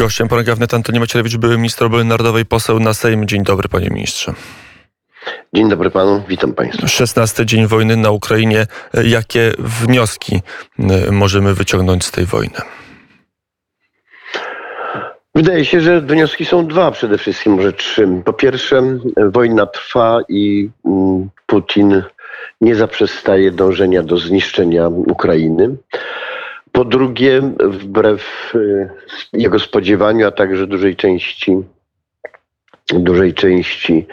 Gościem poranka wnet Antoni Macierewicz, były minister obrony narodowej, poseł na Sejm. Dzień dobry, panie ministrze. Dzień dobry panu, witam państwa. 16 dzień wojny na Ukrainie. Jakie wnioski y, możemy wyciągnąć z tej wojny? Wydaje się, że wnioski są dwa przede wszystkim, może trzy. Po pierwsze, wojna trwa i mm, Putin nie zaprzestaje dążenia do zniszczenia Ukrainy. Po drugie, wbrew y, jego spodziewaniu, a także dużej części dużej części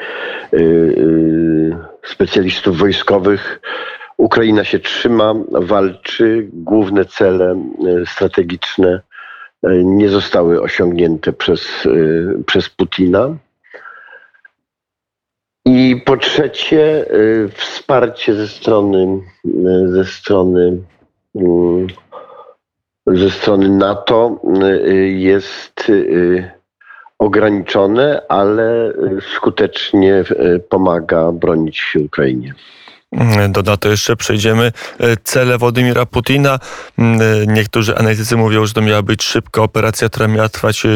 y, y, specjalistów wojskowych, Ukraina się trzyma, walczy. Główne cele strategiczne nie zostały osiągnięte przez, przez Putina. I po trzecie, wsparcie ze strony, ze strony ze strony NATO y, jest y, ograniczone, ale skutecznie y, pomaga bronić Ukrainie. Do NATO jeszcze przejdziemy. E, cele Władimira Putina. Mm, e, niektórzy analitycy mówią, że to miała być szybka operacja, która miała trwać e,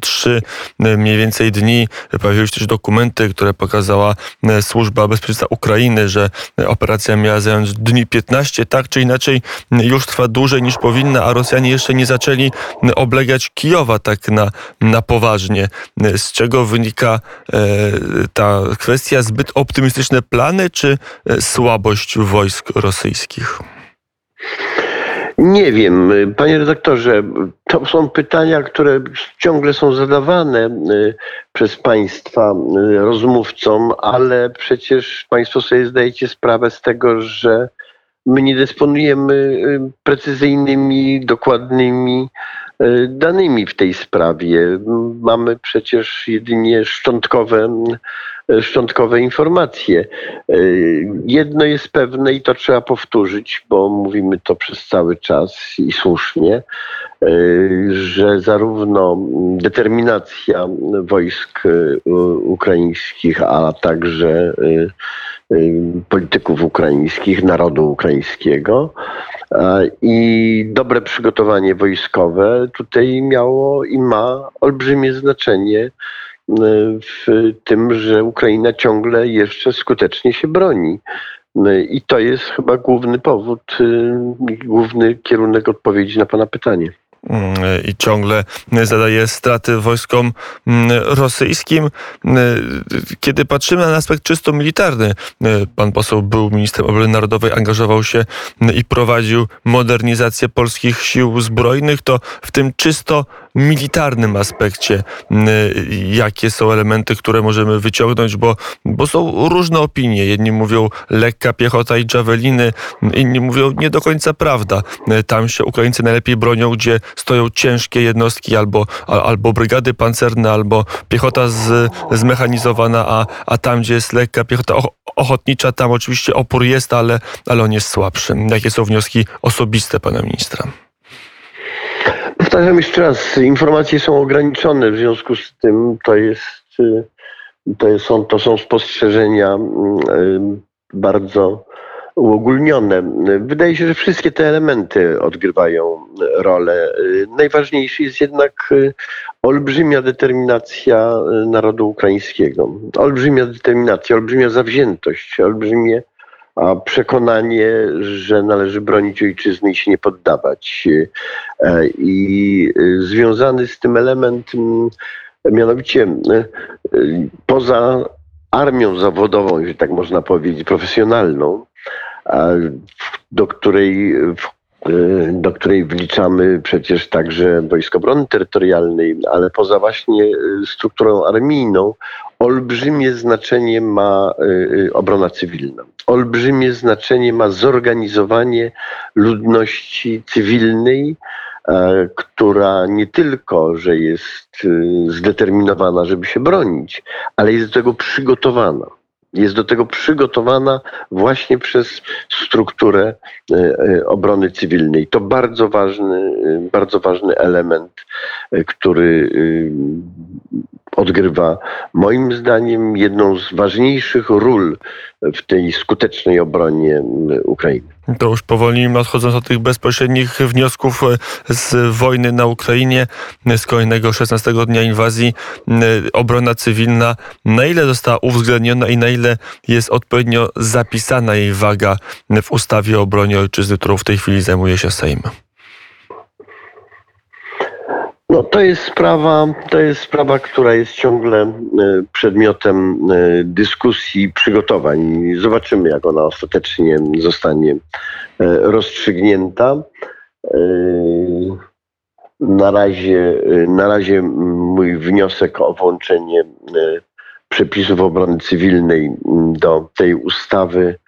trzy mniej więcej dni. Pojawiły się też dokumenty, które pokazała Służba Bezpieczeństwa Ukrainy, że operacja miała zająć dni 15. Tak czy inaczej już trwa dłużej niż powinna, a Rosjanie jeszcze nie zaczęli oblegać Kijowa tak na, na poważnie. Z czego wynika ta kwestia? Zbyt optymistyczne plany, czy słabość wojsk rosyjskich? Nie wiem, panie redaktorze, to są pytania, które ciągle są zadawane y, przez państwa y, rozmówcom, ale przecież państwo sobie zdajecie sprawę z tego, że my nie dysponujemy y, precyzyjnymi, dokładnymi danymi w tej sprawie. Mamy przecież jedynie szczątkowe szczątkowe informacje. E, jedno jest pewne i to trzeba powtórzyć, bo mówimy to przez cały czas i słusznie, e, że zarówno determinacja wojsk e, ukraińskich, a także polityków ukraińskich, narodu ukraińskiego i dobre przygotowanie wojskowe tutaj miało i ma olbrzymie znaczenie w tym, że Ukraina ciągle jeszcze skutecznie się broni. I to jest chyba główny powód, y, główny kierunek odpowiedzi na Pana pytanie i ciągle zadaje straty wojskom mm, rosyjskim. Kiedy patrzymy na aspekt czysto militarny, pan poseł był ministrem obrony narodowej, angażował się i prowadził modernizację polskich sił zbrojnych, to w tym czysto militarnym aspekcie, jakie są elementy, które możemy wyciągnąć, bo, bo są różne opinie. Jedni mówią lekka piechota i javeliny, inni mówią nie do końca prawda. Tam się Ukraińcy najlepiej bronią, gdzie stoją ciężkie jednostki albo, albo brygady pancerne, albo piechota z, zmechanizowana, a, a tam, gdzie jest lekka piechota ochotnicza, tam oczywiście opór jest, ale, ale on jest słabszy. Jakie są wnioski osobiste pana ministra? Powtarzam jeszcze raz, informacje są ograniczone, w związku z tym to jest, to są, to są spostrzeżenia mm, bardzo uogólnione. Wydaje się, że wszystkie te elementy odgrywają rolę. Najważniejszy jest jednak y, olbrzymia determinacja y, narodu ukraińskiego. Olbrzymia determinacja, olbrzymia zawziętość, olbrzymie przekonanie, że należy bronić ojczyzny i się nie poddawać. E, I y, związany z tym element, mianowicie poza armią zawodową, że tak można powiedzieć, profesjonalną, do której, do której wliczamy przecież także Wojsko Obrony Terytorialnej, ale poza właśnie y, strukturą armijną, olbrzymie znaczenie ma y, y, obrona cywilna. Olbrzymie znaczenie ma zorganizowanie ludności cywilnej, która nie tylko, że jest zdeterminowana, żeby się bronić, ale jest do tego przygotowana jest do tego przygotowana właśnie przez strukturę e, e, obrony cywilnej. To bardzo ważny, e, bardzo ważny element, który odgrywa moim zdaniem jedną z ważniejszych ról w tej skutecznej obronie Ukrainy. to już powoli odchodząc od tych bezpośrednich wniosków z wojny na Ukrainie, z kolejnego 16 dnia inwazji, obrona cywilna, na ile została uwzględniona i na ile jest odpowiednio zapisana jej waga w ustawie o obronie ojczyzny, którą w tej chwili zajmuje się Sejm? No, to jest sprawa, to jest sprawa, która jest ciągle e, przedmiotem e, dyskusji, przygotowań. Zobaczymy, jak ona ostatecznie zostanie e, rozstrzygnięta. Na razie, na razie mój wniosek o włączenie przepisów obrony cywilnej do tej ustawy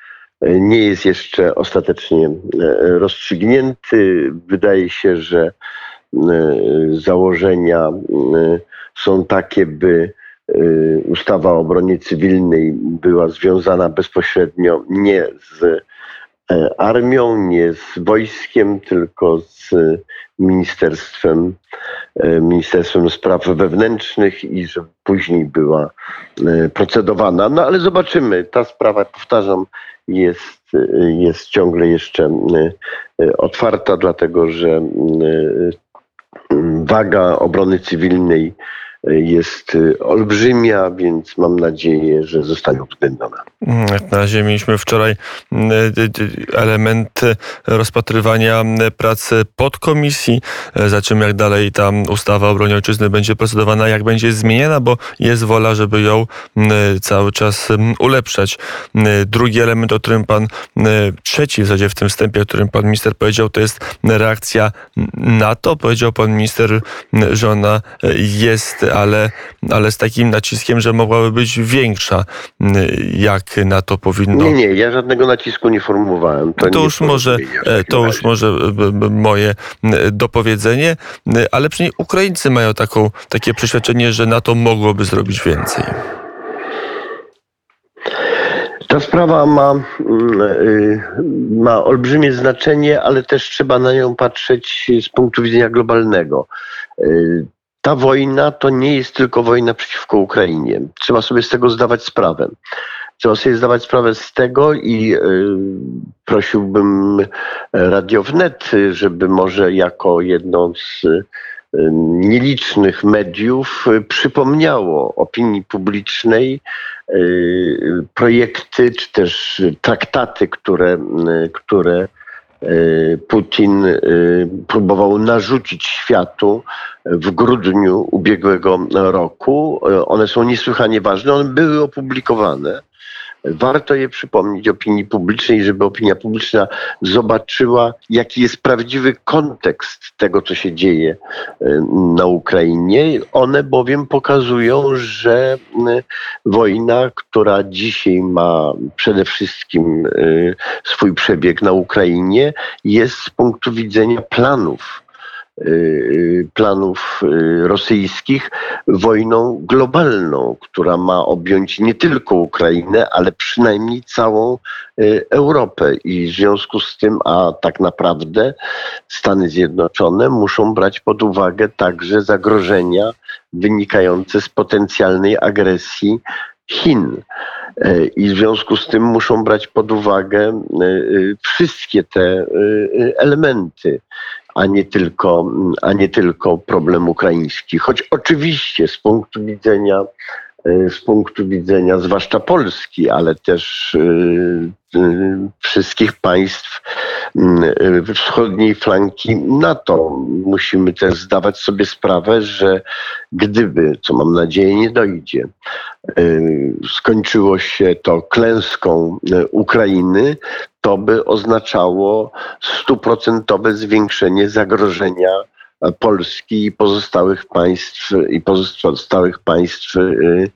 nie jest jeszcze ostatecznie rozstrzygnięty. Wydaje się, że założenia y, są takie, by y, ustawa o obronie cywilnej była związana bezpośrednio nie z armią, nie z wojskiem, tylko z ministerstwem, Ministerstwem Spraw Wewnętrznych i że później była procedowana. No ale zobaczymy. Ta sprawa, powtarzam, jest, jest ciągle jeszcze otwarta, dlatego że waga obrony cywilnej jest y, olbrzymia, więc mam nadzieję, że zostanie uwzględniona. Mm, na razie mieliśmy wczoraj mm, element rozpatrywania pracy podkomisji. Za czym jak dalej ta ustawa o obronie ojczyzny będzie procedowana, jak będzie zmieniana, bo jest wola, żeby ją mm, cały czas ulepszać. Drugi element, o którym pan, trzeci w zasadzie w tym wstępie, o którym pan minister powiedział, to jest reakcja NATO. Powiedział pan minister, że ona jest ale, ale z takim naciskiem, że mogłaby być większa. Jak na to powinno... Nie, nie, ja żadnego nacisku nie formułowałem. To, to już może, e, to już może moje dopowiedzenie, ale przynajmniej Ukraińcy mają taką, takie przeświadczenie, że na to mogłoby zrobić więcej. Ta sprawa ma, y, ma olbrzymie znaczenie, ale też trzeba na nią patrzeć z punktu widzenia globalnego. Ta wojna to nie jest tylko wojna przeciwko Ukrainie. Trzeba sobie z tego zdawać sprawę. Trzeba sobie zdawać sprawę z tego i y, prosiłbym Radio Wnet, żeby może jako jedno z y, nielicznych mediów przypomniało opinii publicznej y, projekty czy też traktaty, które, które Y, Putin y, próbował narzucić światu w grudniu ubiegłego roku. Y, one są niesłychanie ważne, one były opublikowane. Warto je przypomnieć opinii publicznej, żeby opinia publiczna zobaczyła, jaki jest prawdziwy kontekst tego, co się dzieje y, na Ukrainie. One bowiem pokazują, że y, wojna, która dzisiaj ma przede wszystkim y, swój przebieg na Ukrainie, jest z punktu widzenia planów planów y, rosyjskich wojną globalną, która ma objąć nie tylko Ukrainę, ale przynajmniej całą Europę. I w związku z tym, a tak naprawdę Stany Zjednoczone muszą brać pod uwagę także zagrożenia wynikające z potencjalnej agresji Chin. I w związku z tym muszą brać pod uwagę wszystkie te elementy a nie tylko, a nie tylko problem ukraiński. Choć oczywiście z punktu widzenia e, z punktu widzenia zwłaszcza Polski, ale też e, e, wszystkich państw wschodniej flanki NATO. Musimy też zdawać sobie sprawę, że gdyby, co mam nadzieję nie dojdzie, skończyło się to klęską Ukrainy, to by oznaczało stuprocentowe zwiększenie zagrożenia Polski i pozostałych państw i pozostałych państw y,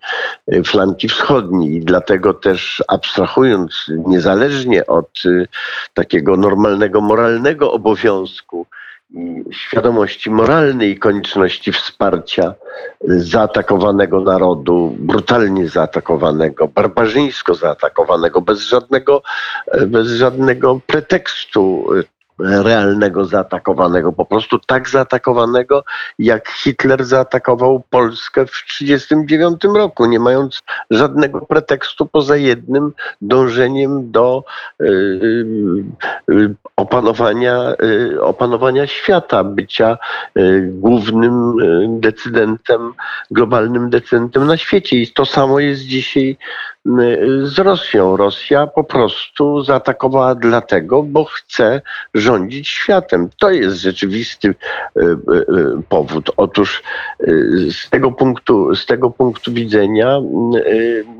y, flanki wschodniej. I dlatego też abstrahując niezależnie od y, takiego normalnego moralnego obowiązku świadomości moralnej konieczności wsparcia zaatakowanego narodu, brutalnie zaatakowanego, barbarzyńsko zaatakowanego, bez żadnego, bez żadnego pretekstu realnego zaatakowanego, po prostu tak zaatakowanego, jak Hitler zaatakował Polskę w 1939 roku, nie mając żadnego pretekstu poza jednym dążeniem do y, y, y, opanowania, opanowania świata, bycia głównym decydentem, globalnym decydentem na świecie. I to samo jest dzisiaj z Rosją. Rosja po prostu zaatakowała dlatego, bo chce rządzić światem. To jest rzeczywisty e, e, powód. Otóż e, z tego punktu, z tego punktu widzenia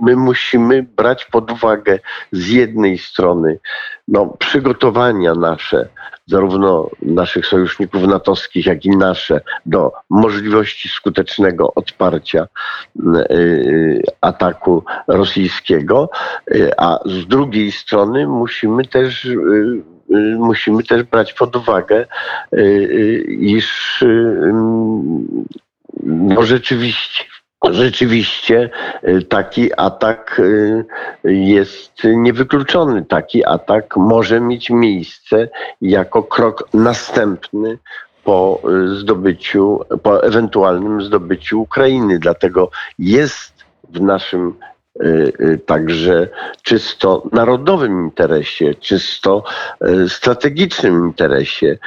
my musimy brać pod uwagę z jednej strony no, przygotowania nasze, zarówno naszych sojuszników natowskich, jak i nasze, do możliwości skutecznego odparcia ataku rosyjskiego, a z drugiej strony musimy też Y, musimy też brać pod uwagę, y, y, iż no rzeczywiście Rzeczywiście taki atak jest niewykluczony. Taki atak może mieć miejsce jako krok następny po zdobyciu, po ewentualnym zdobyciu Ukrainy. Dlatego jest w naszym Y, y, także czysto narodowym interesie, czysto y, strategicznym interesie,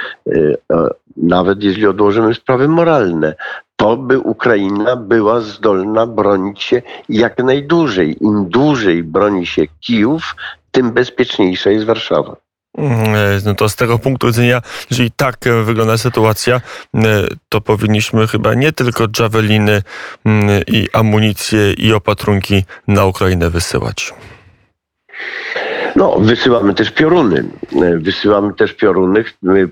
nawet jeśli odłożymy sprawy moralne, to by Ukraina była zdolna bronić się jak najdłużej. Im dłużej broni się Kijów, tym bezpieczniejsza jest Warszawa. Mm, no to z tego punktu widzenia, jeżeli tak e, wygląda sytuacja, e, to powinniśmy chyba nie tylko javeliny mm, i amunicje i opatrunki na Ukrainę wysyłać. No, wysyłamy też pioruny. Wysyłamy też pioruny.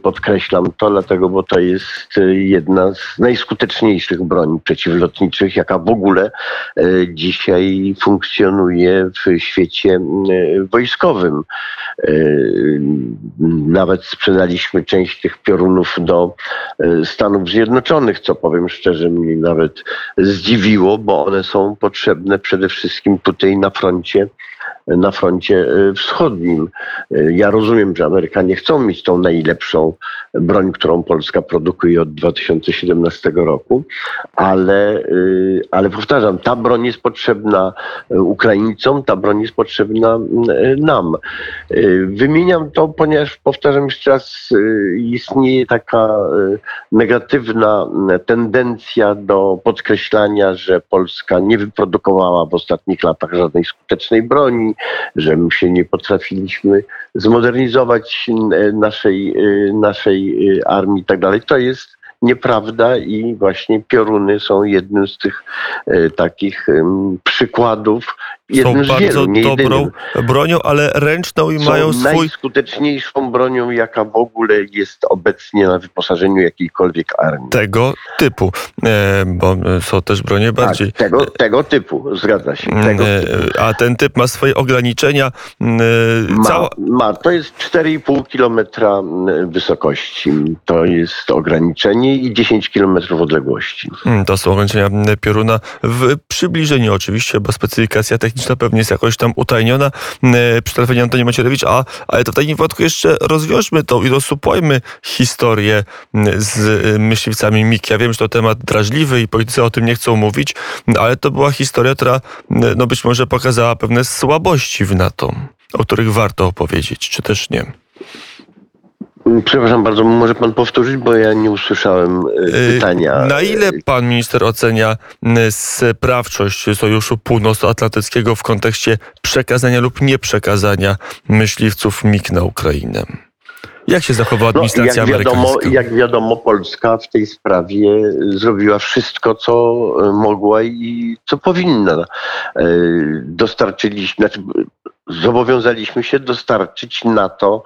Podkreślam to, dlatego, bo to jest jedna z najskuteczniejszych broni przeciwlotniczych, jaka w ogóle e, dzisiaj funkcjonuje w świecie wojskowym. E, nawet sprzedaliśmy część tych piorunów do e, Stanów Zjednoczonych, co powiem szczerze, mnie nawet zdziwiło, bo one są potrzebne przede wszystkim tutaj na froncie na froncie e, wschodnim. E, ja rozumiem, że Amerykanie chcą mieć tą najlepszą broń, którą Polska produkuje od 2017 roku, ale, e, ale powtarzam, ta broń jest potrzebna Ukraińcom, ta broń jest potrzebna nam. Wymieniam to, ponieważ powtarzam jeszcze raz, istnieje taka negatywna tendencja do podkreślania, że Polska nie wyprodukowała w ostatnich latach żadnej skutecznej broni, że my się nie potrafiliśmy zmodernizować e, naszej, e, naszej e, armii i tak dalej. To jest nieprawda i właśnie pioruny są jednym z tych takich e, Są bardzo wielu, dobrą jedynym. bronią, ale ręczną i są mają swój... najskuteczniejszą bronią, jaka w ogóle jest obecnie na wyposażeniu jakiejkolwiek armii. Tego typu, e, bo są też bronie tak, bardziej... Tak, tego, tego typu, zgadza się. Tego e, typu. A ten typ ma swoje ograniczenia. E, ma, cała... ma, to jest 4,5 kilometra wysokości. To jest ograniczenie i 10 km odległości. To są ograniczenia pioruna w przybliżeniu oczywiście, bo specyfikacja techniczna pewnie jest jakoś tam utajniona. Hmm, przy telefonie Antoni Macierewicz, a, ale to w takim wypadku jeszcze rozwiążmy to i rozsupłajmy historię z myśliwcami MIG. Ja wiem, że to temat drażliwy i politycy o tym nie chcą mówić, ale to była historia, która no być może pokazała pewne słabości w NATO, o których warto opowiedzieć, czy też nie. Przepraszam bardzo, może pan powtórzyć, bo ja nie usłyszałem e, y, pytania. Na ile pan minister ocenia sprawczość Sojuszu Północnoatlantyckiego w kontekście przekazania lub nieprzekazania myśliwców MiG na Ukrainę? Jak się zachowała no, administracja no, jak wiadomo, amerykańska? Jak wiadomo, Polska w tej sprawie zrobiła wszystko, co mogła i co powinna. E, dostarczyliśmy, znaczy zobowiązaliśmy się dostarczyć na to,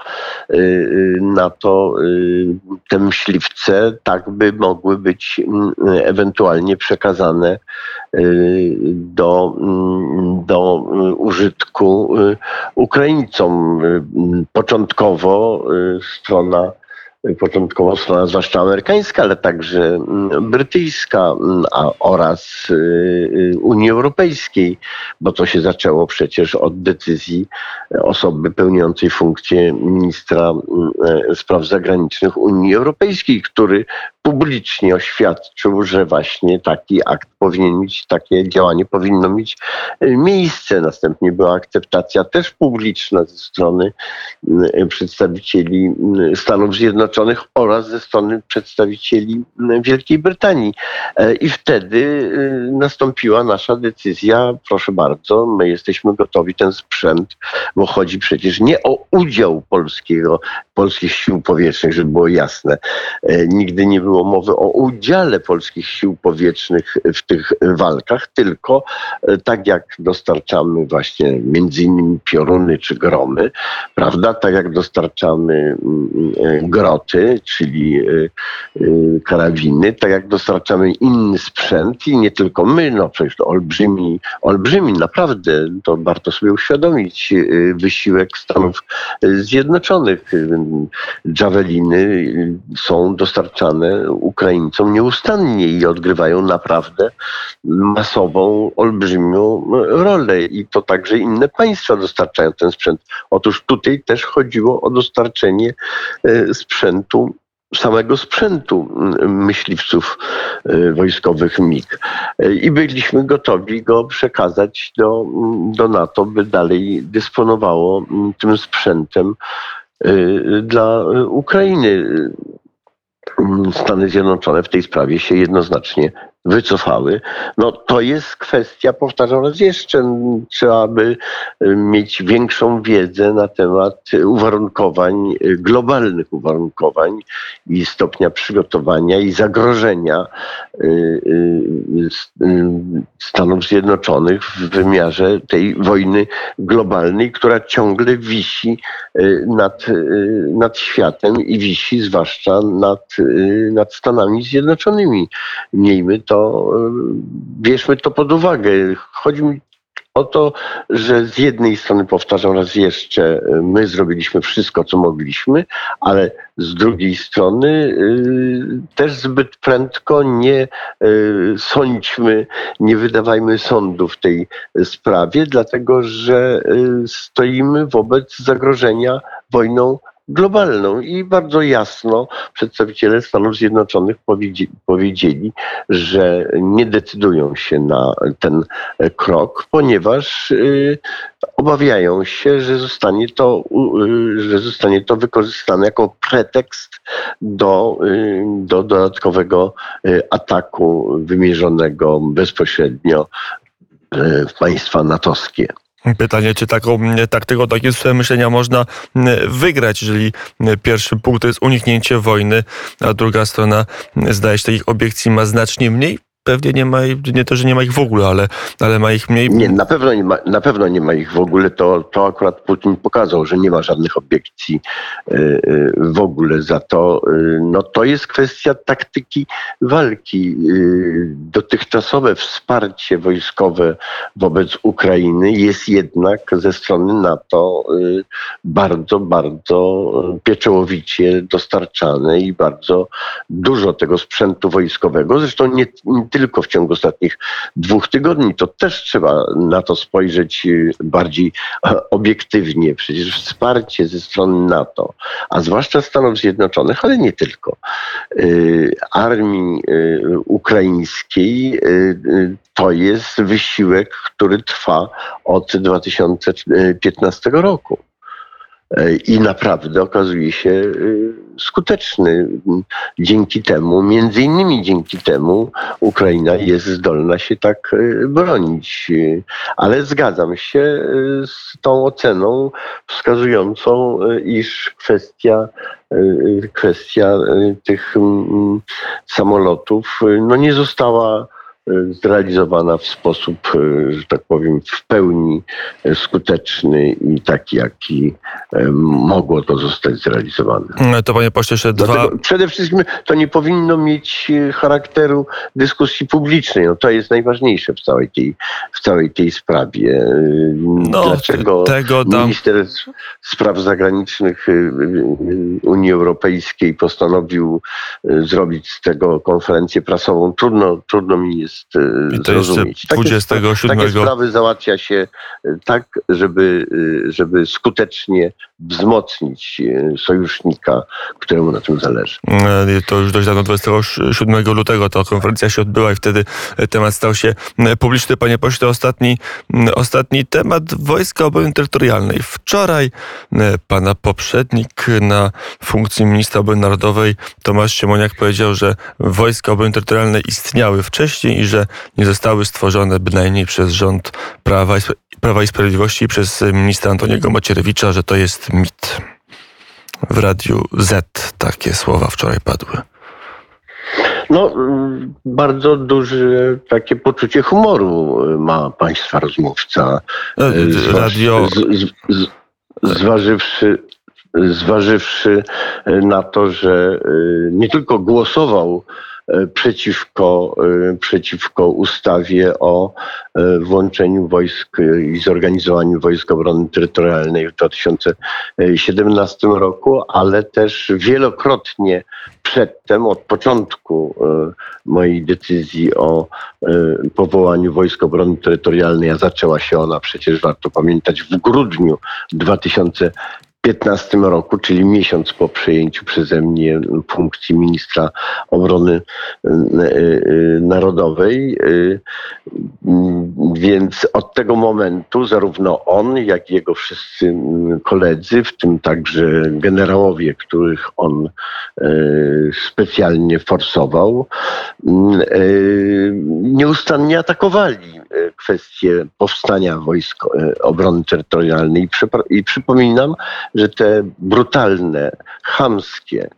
y, y, na to y, te myśliwce, tak by mogły być mm, ewentualnie przekazane do, mm, do Użytku Ukraińcom. Początkowo strona początkowo strona, zwłaszcza amerykańska, ale także mm, brytyjska mm, a, oraz y, y, Unii Europejskiej, bo to się zaczęło przecież od decyzji osoby pełniącej funkcję ministra mm, spraw zagranicznych Unii Europejskiej, który publicznie oświadczył, że właśnie taki akt powinien mieć, takie działanie powinno mieć e, miejsce. Następnie była akceptacja też publiczna ze strony przedstawicieli Stanów Zjednoczonych oraz ze strony przedstawicieli Wielkiej Brytanii. E, I wtedy e, nastąpiła nasza decyzja, proszę bardzo, my jesteśmy gotowi ten sprzęt, bo chodzi przecież nie o udział polskiego, polskich sił powietrznych, żeby było jasne. Nigdy nie było było mowy o udziale polskich sił powietrznych w tych walkach, tylko e, tak jak dostarczamy właśnie między innymi pioruny czy gromy, prawda, tak jak dostarczamy mm, e, groty, czyli e, karabiny, tak jak dostarczamy inny sprzęt i nie tylko my, no przecież to olbrzymi, olbrzymi, naprawdę, to warto sobie uświadomić wysiłek Stanów Zjednoczonych. Javeliny są dostarczane Ukraińcom nieustannie i odgrywają naprawdę masową, olbrzymią rolę. I to także inne państwa dostarczają ten sprzęt. Otóż tutaj też chodziło o dostarczenie e, sprzętu samego sprzętu myśliwców e, wojskowych MiG. E, I byliśmy gotowi go przekazać do, do NATO, by dalej dysponowało tym sprzętem dla Ukrainy. Stany Zjednoczone w tej sprawie się jednoznacznie wycofały. No to jest kwestia, powtarzam raz jeszcze, trzeba by y, mieć większą wiedzę na temat uwarunkowań, y, globalnych uwarunkowań i stopnia przygotowania i zagrożenia y, Stanów Zjednoczonych w wymiarze tej wojny globalnej, która ciągle wisi nad, nad światem i wisi zwłaszcza nad, nad Stanami Zjednoczonymi. Miejmy to to y, bierzmy to pod uwagę. Chodzi mi o to, że z jednej strony, powtarzam raz jeszcze, y, my zrobiliśmy wszystko, co mogliśmy, ale z drugiej strony y, też zbyt prędko nie sądźmy, nie wydawajmy sądu w tej sprawie, dlatego że stoimy wobec zagrożenia wojną globalną i bardzo jasno przedstawiciele Stanów Zjednoczonych powiedzieli, że nie decydują się na ten krok, ponieważ y, obawiają się, że zostanie to, y, że zostanie to wykorzystane jako pretekst do, y, do dodatkowego ataku wymierzonego bezpośrednio w państwa natowskie. Pytanie, czy taką taktyką, takim sposobem myślenia można wygrać, jeżeli pierwszy punkt to jest uniknięcie wojny, a druga strona zdaje się takich obiekcji ma znacznie mniej? Pewnie nie ma, nie to, że nie ma ich w ogóle, ale, ale ma ich mniej. Nie, na pewno nie ma, na pewno nie ma ich w ogóle. To, to akurat Putin pokazał, że nie ma żadnych obiekcji y, y, w ogóle za to. Y, no to jest kwestia taktyki walki. Dotychczasowe wsparcie wojskowe wobec Ukrainy jest jednak ze strony NATO bardzo, bardzo pieczołowicie dostarczane i bardzo dużo tego sprzętu wojskowego. Zresztą nie, nie tylko w ciągu ostatnich dwóch tygodni. To też trzeba na to spojrzeć y, bardziej e, obiektywnie. Przecież wsparcie ze strony NATO, a zwłaszcza Stanów Zjednoczonych, ale nie tylko, y, armii y, ukraińskiej to jest wysiłek, który trwa od 2015 roku. I naprawdę okazuje się skuteczny. Dzięki temu, między innymi dzięki temu, Ukraina jest zdolna się tak e, bronić. Ale zgadzam się e, z tą oceną wskazującą, e, iż kwestia kwestia tych samolotów no nie została zrealizowana w sposób, że tak powiem, w pełni skuteczny i taki, jaki mogło to zostać zrealizowane. To panie pośle, jeszcze dwa... Przede wszystkim to nie powinno mieć charakteru dyskusji publicznej. No, to jest najważniejsze w całej tej, w całej tej sprawie. No, Dlaczego tego tam... minister spraw zagranicznych Unii Europejskiej postanowił zrobić z tego konferencję prasową? Trudno, trudno mi jest I to zrozumieć. 27... Takie, takie sprawy załatwia się tak, żeby, żeby skutecznie wzmocnić sojusznika, któremu na tym zależy. To już dość dawno, 27 lutego ta konferencja się odbyła i wtedy temat stał się publiczny. Panie pośle, ostatni, ostatni temat wojska obrony terytorialnej. Wczoraj pana poprzednik na funkcji ministra obrony narodowej Tomasz Siemoniak powiedział, że wojska obrony terytorialnej istniały wcześniej i że nie zostały stworzone bynajmniej przez rząd Prawa i, Prawa i Sprawiedliwości i przez ministra Antoniego Macierewicza, że to jest mit. W Radiu Z takie słowa wczoraj padły. No, bardzo duże takie poczucie humoru ma państwa rozmówca. E, radio. Z, z, z, zważywszy, zważywszy na to, że e, nie tylko głosował E, przeciwko, e, przeciwko ustawie o e, włączeniu wojsk i zorganizowaniu Wojsk Obrony Terytorialnej w 2017 roku, ale też wielokrotnie przedtem, od początku mojej decyzji o powołaniu Wojsk Obrony Terytorialnej, a zaczęła się ona przecież, warto pamiętać, w grudniu 2000 2015 roku, czyli miesiąc po przejęciu przeze mnie funkcji ministra obrony e, e, narodowej. E, więc od tego momentu zarówno on, jak i jego wszyscy koledzy, w tym także generałowie, których on specjalnie forsował, nieustannie atakowali kwestię powstania wojsk obrony terytorialnej. I przypominam, że te brutalne, chamskie,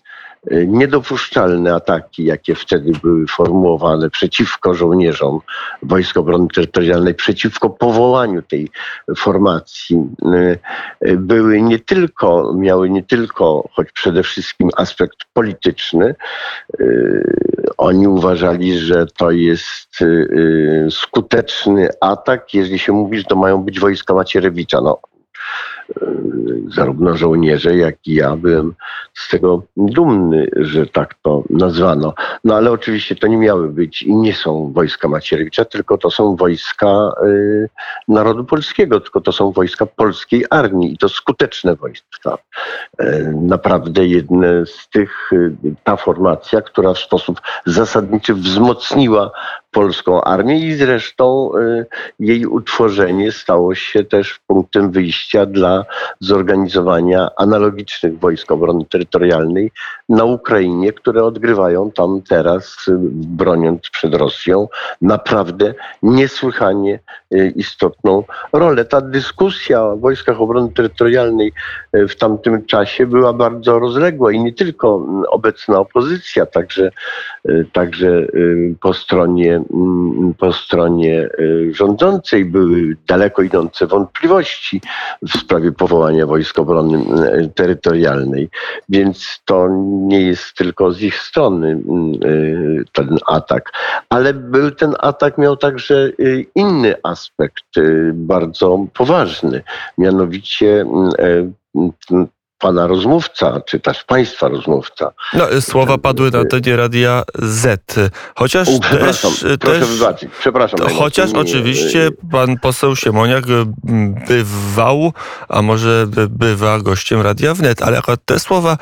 y, niedopuszczalne ataki, jakie wtedy były formułowane przeciwko żołnierzom Wojsk Obrony Terytorialnej, przeciwko powołaniu tej formacji, y, y, były nie tylko, miały nie tylko, choć przede wszystkim aspekt polityczny. Oni uważali, że to jest skuteczny atak, jeżeli się mówi, że to mają być wojska Macierewicza. No, zarówno żołnierze, jak i ja byłem z tego dumny, że tak to nazwano. No ale oczywiście to nie miały być i nie są wojska Macierewicza, tylko to są wojska y, narodu polskiego, tylko to są wojska polskiej armii i to skuteczne wojska. Y, naprawdę jedne z tych, y, ta formacja, która w sposób zasadniczy wzmocniła polską armię i zresztą jej utworzenie stało się też punktem wyjścia dla zorganizowania analogicznych wojsk obrony terytorialnej na Ukrainie, które odgrywają tam teraz, y, broniąc przed Rosją, naprawdę niesłychanie y, istotną rolę. Ta dyskusja o wojskach obrony terytorialnej w tamtym czasie była bardzo rozległa i nie tylko mm, obecna opozycja, także, także po stronie Mm, po stronie y, rządzącej były daleko idące wątpliwości w sprawie powołania Wojsk Obrony y, Terytorialnej, więc to nie jest tylko z ich strony y, ten atak, ale był ten atak miał także inny aspekt bardzo poważny, mianowicie pana rozmówca, czy też państwa rozmówca. No, słowa padły na antenie Radia Z. Chociaż U, też... Proszę też, wybaczyć, przepraszam. Chociaż nie, oczywiście pan poseł Siemoniak bywał, a może bywa gościem Radia Wnet, ale akurat te słowa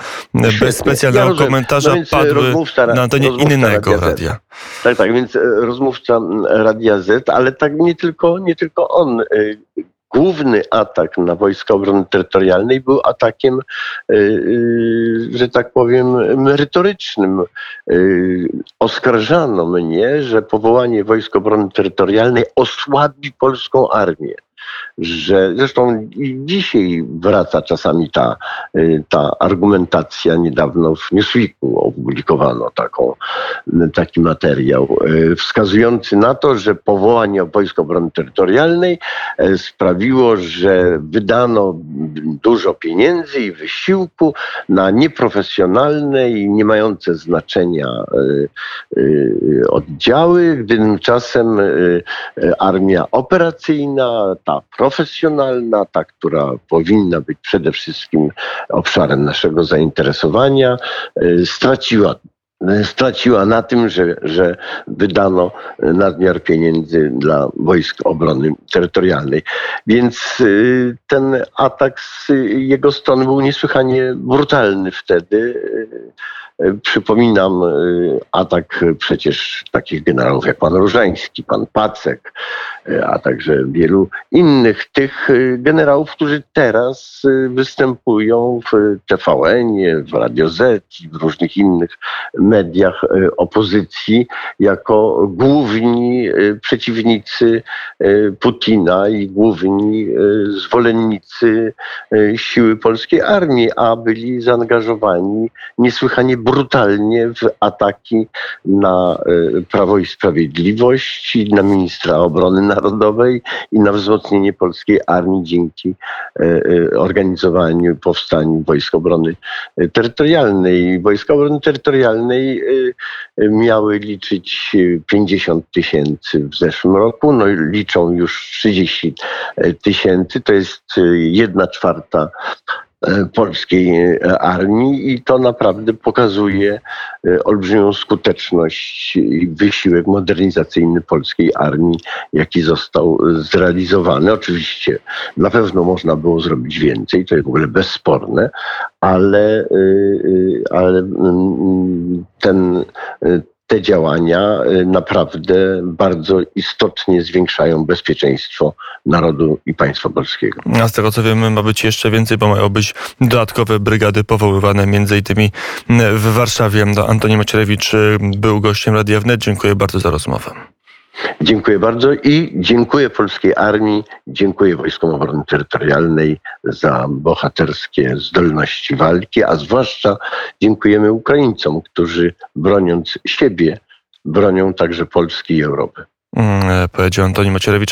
bez specjalnego ja komentarza no padły na antenie innego radia. radia. Tak, tak, więc rozmówca Radia Z, ale tak nie tylko, nie tylko on główny atak na Wojska Obrony Terytorialnej był atakiem, y, y, że tak powiem, merytorycznym. Y, oskarżano mnie, że powołanie Wojsk Obrony Terytorialnej osłabi polską armię. Że zresztą dzisiaj wraca czasami ta, y, ta argumentacja. Niedawno w Newsweeku opublikowano taką, taki materiał y, wskazujący na to, że powołanie Wojsk Obrony Terytorialnej e, sprawiło, że wydano dużo pieniędzy i wysiłku na nieprofesjonalne i nie mające znaczenia y, y, oddziały, gdy tymczasem y, armia operacyjna, ta profesjonalna, ta, która powinna być przede wszystkim obszarem naszego zainteresowania, straciła straciła na tym, że, że wydano nadmiar pieniędzy dla wojsk obrony terytorialnej. Więc y, ten atak z jego strony był niesłychanie brutalny wtedy. Przypominam y, atak przecież takich generałów jak pan Różański, pan Pacek, y, a także wielu innych tych generałów, którzy teraz występują w TVN, w Radio Z i w różnych innych mediach opozycji jako główni przeciwnicy Putina i główni zwolennicy siły polskiej armii, a byli zaangażowani niesłychanie brutalnie w ataki na e, Prawo i Sprawiedliwość, na ministra obrony narodowej i na wzmocnienie polskiej armii dzięki e, e, organizowaniu powstaniu Wojsk Obrony Terytorialnej. Wojska Obrony Terytorialnej miały liczyć 50 tysięcy w zeszłym roku, no liczą już 30 tysięcy, to jest jedna czwarta polskiej e, armii i to naprawdę pokazuje e, olbrzymią skuteczność i wysiłek modernizacyjny polskiej armii, jaki został zrealizowany. Oczywiście na pewno można było zrobić więcej, to jest w ogóle bezsporne, ale, ale mm, ten te działania y, naprawdę bardzo istotnie zwiększają bezpieczeństwo narodu i państwa polskiego. A z tego co wiemy, ma być jeszcze więcej, bo mają być dodatkowe brygady powoływane między innymi w Warszawie. Antoni Macierewicz y, był gościem Radia Wnet. Dziękuję bardzo za rozmowę. Dziękuję bardzo i dziękuję polskiej armii, dziękuję Wojskom Obrony Terytorialnej za bohaterskie zdolności walki, a zwłaszcza dziękujemy Ukraińcom, którzy broniąc siebie, bronią także Polski i Europy. Mm, powiedział Antoni Macierewicz.